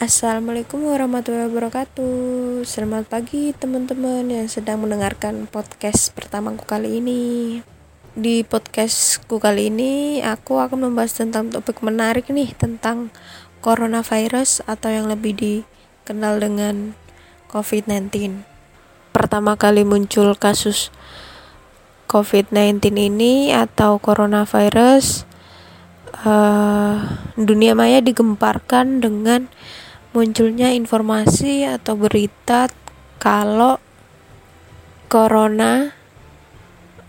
Assalamualaikum warahmatullahi wabarakatuh. Selamat pagi teman-teman yang sedang mendengarkan podcast pertamaku kali ini. Di podcastku kali ini aku akan membahas tentang topik menarik nih Tentang coronavirus atau yang lebih dikenal dengan COVID-19 Pertama kali muncul kasus COVID-19 ini atau coronavirus uh, dunia maya digemparkan dengan munculnya informasi atau berita kalau corona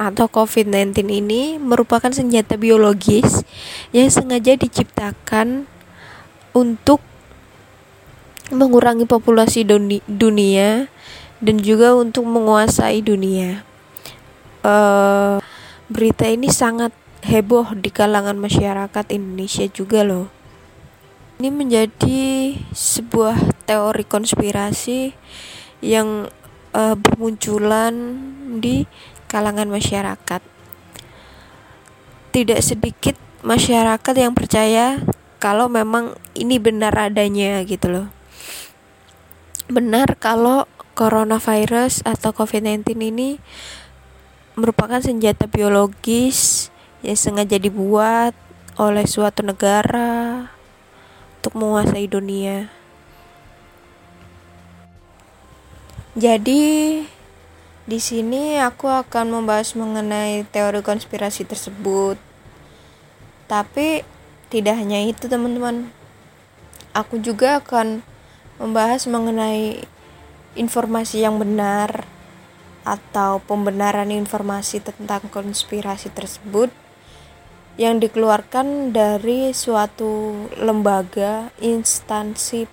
atau COVID-19 ini merupakan senjata biologis yang sengaja diciptakan untuk mengurangi populasi dunia dan juga untuk menguasai dunia. Uh, berita ini sangat heboh di kalangan masyarakat Indonesia juga loh. Ini menjadi sebuah teori konspirasi yang uh, bermunculan di kalangan masyarakat. Tidak sedikit masyarakat yang percaya kalau memang ini benar adanya gitu loh. Benar kalau coronavirus atau COVID-19 ini merupakan senjata biologis yang sengaja dibuat oleh suatu negara untuk menguasai dunia. Jadi di sini aku akan membahas mengenai teori konspirasi tersebut. Tapi tidak hanya itu, teman-teman. Aku juga akan membahas mengenai informasi yang benar atau pembenaran informasi tentang konspirasi tersebut yang dikeluarkan dari suatu lembaga instansi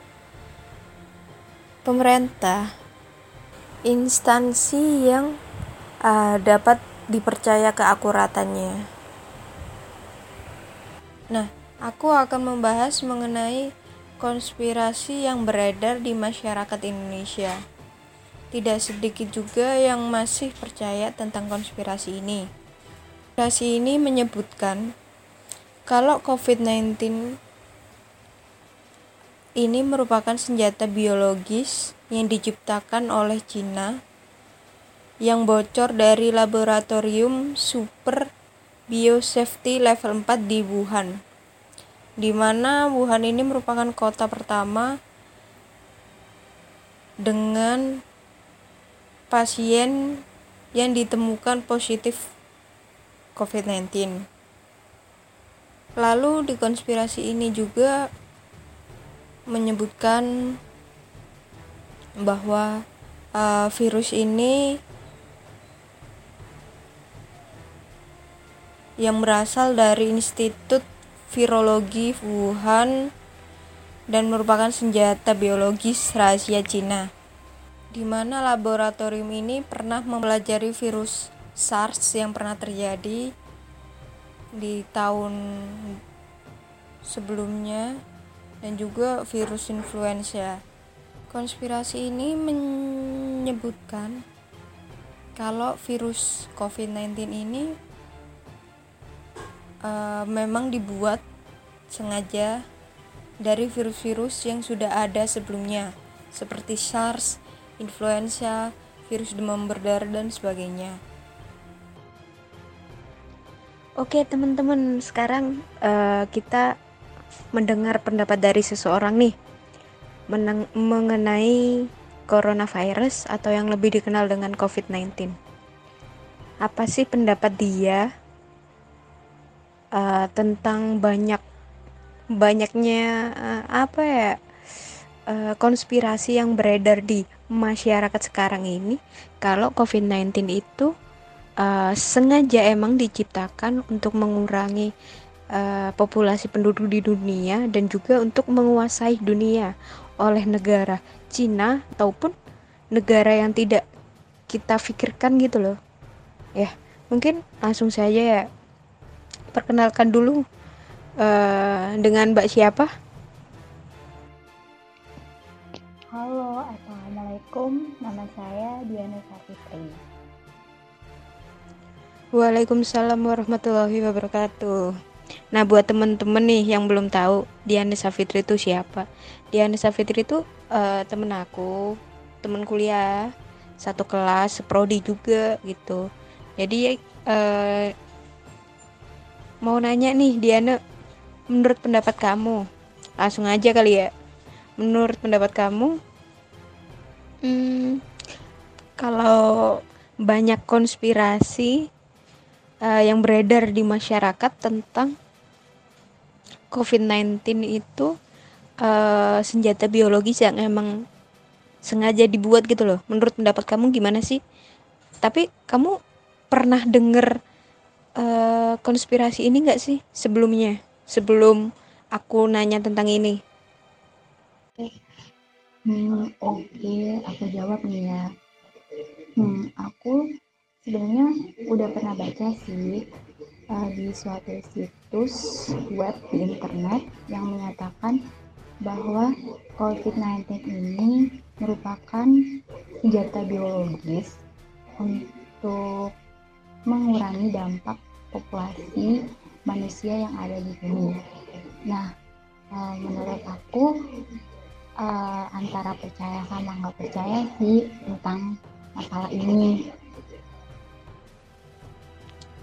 pemerintah. Instansi yang uh, dapat dipercaya keakuratannya. Nah aku akan membahas mengenai konspirasi yang beredar di masyarakat Indonesia. Tidak sedikit juga yang masih percaya tentang konspirasi ini Konspirasi ini menyebutkan kalau COVID-19 ini merupakan senjata biologis yang diciptakan oleh Cina yang bocor dari laboratorium Super Biosafety Level 4 di Wuhan. Di mana Wuhan ini merupakan kota pertama dengan pasien yang ditemukan positif COVID-19. Lalu di konspirasi ini juga menyebutkan bahwa uh, virus ini yang berasal dari Institut Virologi Wuhan dan merupakan senjata biologis rahasia Cina di mana laboratorium ini pernah mempelajari virus SARS yang pernah terjadi di tahun sebelumnya dan juga virus influenza. Konspirasi ini menyebutkan kalau virus COVID-19 ini uh, memang dibuat sengaja dari virus-virus yang sudah ada sebelumnya seperti SARS, influenza, virus demam berdarah dan sebagainya. Oke teman-teman, sekarang uh, kita mendengar pendapat dari seseorang nih meneng mengenai coronavirus atau yang lebih dikenal dengan COVID-19. Apa sih pendapat dia uh, tentang banyak banyaknya uh, apa ya uh, konspirasi yang beredar di masyarakat sekarang ini kalau COVID-19 itu uh, sengaja emang diciptakan untuk mengurangi uh, populasi penduduk di dunia dan juga untuk menguasai dunia oleh negara Cina ataupun negara yang tidak kita pikirkan gitu loh ya mungkin langsung saja ya perkenalkan dulu uh, dengan Mbak siapa Halo, Assalamualaikum. Nama saya Diana Sapitri. Waalaikumsalam warahmatullahi wabarakatuh. Nah, buat temen-temen nih yang belum tahu, Diana Safitri itu siapa? Diana Safitri itu uh, temen aku, temen kuliah, satu kelas, prodi juga gitu. Jadi uh, mau nanya nih Diana, menurut pendapat kamu, langsung aja kali ya. Menurut pendapat kamu, hmm, kalau banyak konspirasi uh, yang beredar di masyarakat tentang COVID-19 itu uh, senjata biologis yang emang sengaja dibuat gitu loh. Menurut pendapat kamu gimana sih? Tapi kamu pernah denger uh, konspirasi ini gak sih sebelumnya? Sebelum aku nanya tentang ini. Hmm, oke, okay. aku jawab nih ya. Hmm, aku sebenarnya udah pernah baca sih uh, di suatu situs web di internet yang menyatakan bahwa COVID-19 ini merupakan senjata biologis untuk mengurangi dampak populasi manusia yang ada di bumi. Nah, uh, menurut aku uh, antara percaya sama nggak percaya sih tentang masalah ini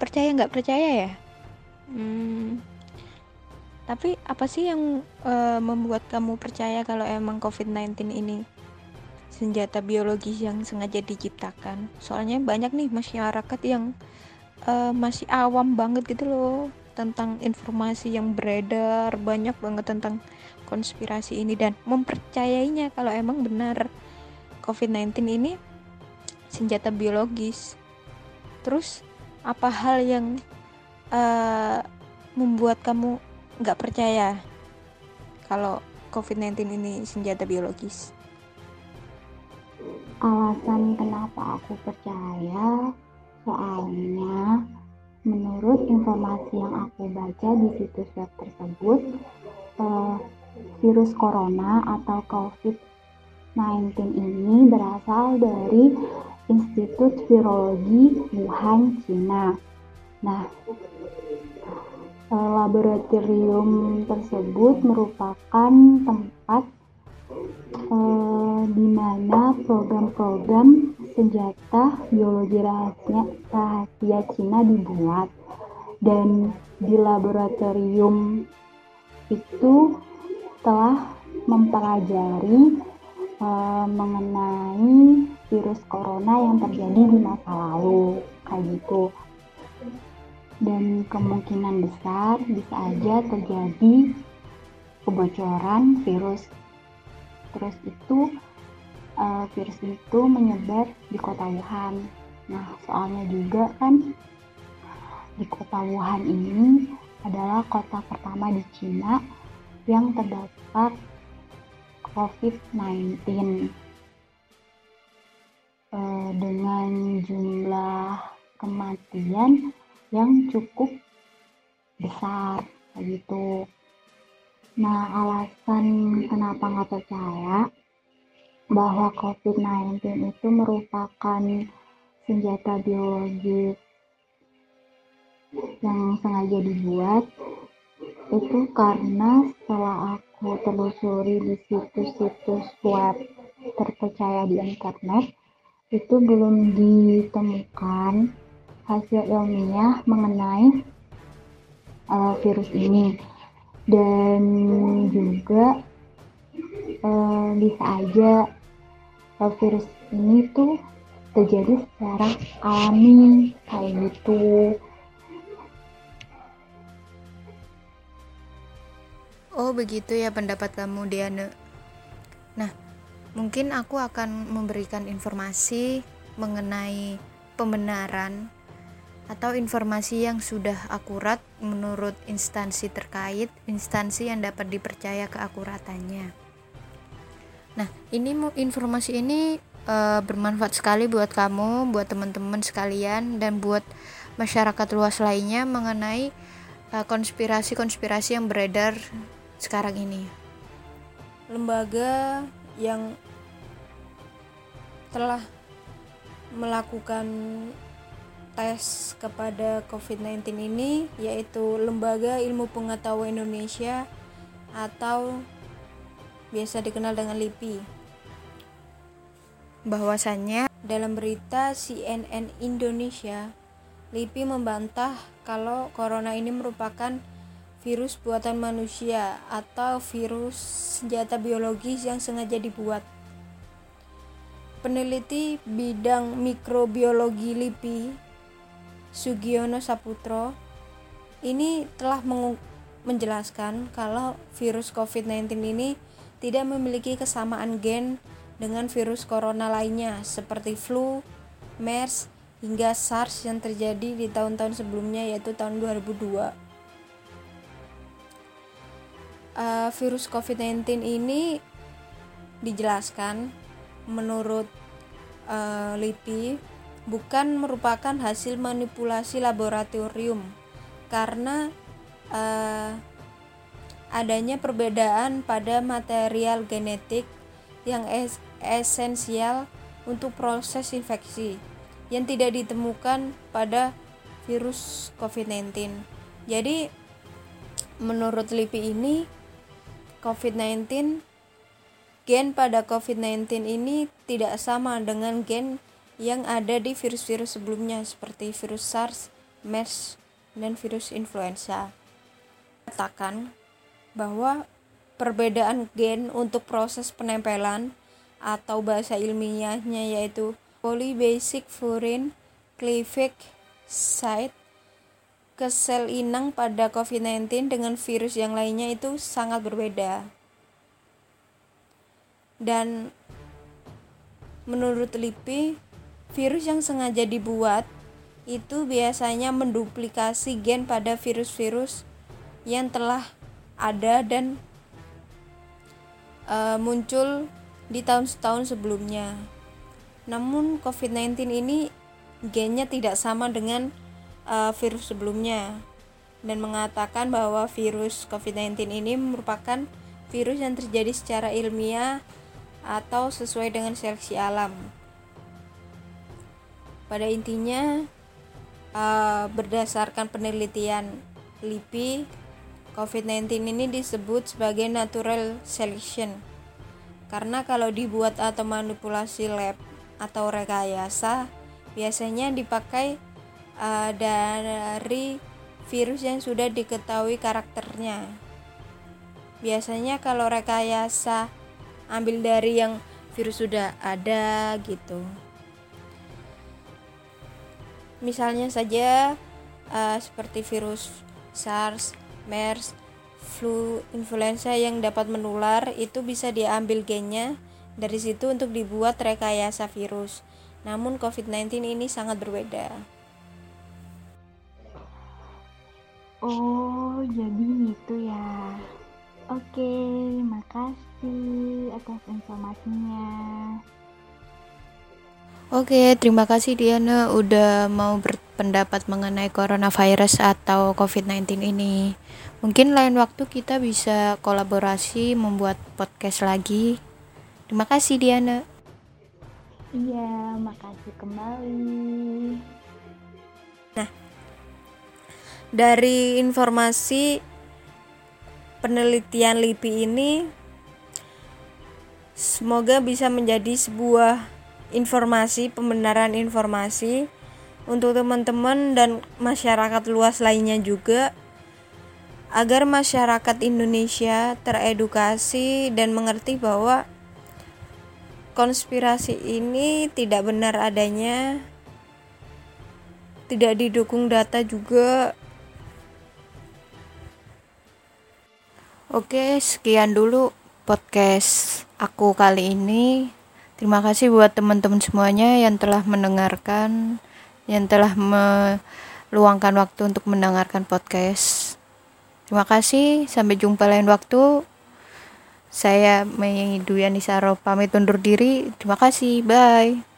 percaya nggak percaya ya? Hmm, tapi apa sih yang uh, membuat kamu percaya kalau emang COVID-19 ini senjata biologis yang sengaja diciptakan? Soalnya banyak nih masyarakat yang uh, masih awam banget gitu loh tentang informasi yang beredar banyak banget tentang konspirasi ini dan mempercayainya kalau emang benar COVID-19 ini senjata biologis. Terus apa hal yang uh, membuat kamu nggak percaya kalau COVID-19 ini senjata biologis? Alasan kenapa aku percaya soalnya menurut informasi yang aku baca di situs web tersebut uh, virus corona atau COVID-19 ini berasal dari Institut Virologi Wuhan, Cina. Nah, laboratorium tersebut merupakan tempat eh, di mana program-program senjata biologi rahasia, rahasia Cina dibuat dan di laboratorium itu telah mempelajari uh, mengenai virus corona yang terjadi di masa lalu kayak gitu. Dan kemungkinan besar bisa aja terjadi kebocoran virus. Terus itu uh, virus itu menyebar di kota Wuhan. Nah soalnya juga kan di kota Wuhan ini adalah kota pertama di Cina yang terdapat COVID-19 eh, dengan jumlah kematian yang cukup besar begitu. Nah, alasan kenapa nggak percaya bahwa COVID-19 itu merupakan senjata biologis yang sengaja dibuat itu karena setelah aku telusuri di situs-situs web terpercaya di internet itu belum ditemukan hasil ilmiah mengenai uh, virus ini. Dan juga uh, bisa aja uh, virus ini tuh terjadi secara alami kayak gitu Oh begitu ya pendapat kamu Diana. Nah, mungkin aku akan memberikan informasi mengenai pembenaran atau informasi yang sudah akurat menurut instansi terkait, instansi yang dapat dipercaya keakuratannya. Nah, ini informasi ini e, bermanfaat sekali buat kamu, buat teman-teman sekalian dan buat masyarakat luas lainnya mengenai eh, konspirasi-konspirasi yang beredar sekarang ini. Lembaga yang telah melakukan tes kepada COVID-19 ini yaitu Lembaga Ilmu Pengetahuan Indonesia atau biasa dikenal dengan LIPI. Bahwasannya dalam berita CNN Indonesia, LIPI membantah kalau corona ini merupakan virus buatan manusia atau virus senjata biologis yang sengaja dibuat. Peneliti bidang mikrobiologi LIPI Sugiono Saputro ini telah menjelaskan kalau virus COVID-19 ini tidak memiliki kesamaan gen dengan virus corona lainnya seperti flu, MERS, hingga SARS yang terjadi di tahun-tahun sebelumnya yaitu tahun 2002. Uh, virus COVID-19 ini dijelaskan menurut uh, LIPI bukan merupakan hasil manipulasi laboratorium karena uh, adanya perbedaan pada material genetik yang es esensial untuk proses infeksi yang tidak ditemukan pada virus COVID-19. Jadi menurut LIPI ini COVID-19 gen pada COVID-19 ini tidak sama dengan gen yang ada di virus-virus sebelumnya seperti virus SARS, MERS, dan virus influenza. Katakan bahwa perbedaan gen untuk proses penempelan atau bahasa ilmiahnya yaitu polybasic furin cleavage site ke sel inang pada COVID-19 dengan virus yang lainnya itu sangat berbeda. Dan menurut LIPI, Virus yang sengaja dibuat itu biasanya menduplikasi gen pada virus-virus yang telah ada dan uh, muncul di tahun-tahun sebelumnya. Namun COVID-19 ini gennya tidak sama dengan uh, virus sebelumnya dan mengatakan bahwa virus COVID-19 ini merupakan virus yang terjadi secara ilmiah atau sesuai dengan seleksi alam. Pada intinya uh, berdasarkan penelitian LIPI COVID-19 ini disebut sebagai natural selection. Karena kalau dibuat atau manipulasi lab atau rekayasa biasanya dipakai uh, dari virus yang sudah diketahui karakternya biasanya kalau rekayasa ambil dari yang virus sudah ada gitu Misalnya saja uh, seperti virus SARS, MERS, flu influenza yang dapat menular itu bisa diambil gennya dari situ untuk dibuat rekayasa virus. Namun COVID-19 ini sangat berbeda. Oh, jadi itu ya. Oke, makasih atas informasinya. Oke, terima kasih Diana udah mau berpendapat mengenai coronavirus atau COVID-19 ini. Mungkin lain waktu kita bisa kolaborasi membuat podcast lagi. Terima kasih Diana. Iya, makasih kembali. Dari informasi penelitian LIPI ini semoga bisa menjadi sebuah informasi, pembenaran informasi untuk teman-teman dan masyarakat luas lainnya juga agar masyarakat Indonesia teredukasi dan mengerti bahwa konspirasi ini tidak benar adanya tidak didukung data juga Oke, sekian dulu podcast aku kali ini. Terima kasih buat teman-teman semuanya yang telah mendengarkan, yang telah meluangkan waktu untuk mendengarkan podcast. Terima kasih, sampai jumpa lain waktu. Saya Mei Duyani Saro pamit undur diri. Terima kasih, bye.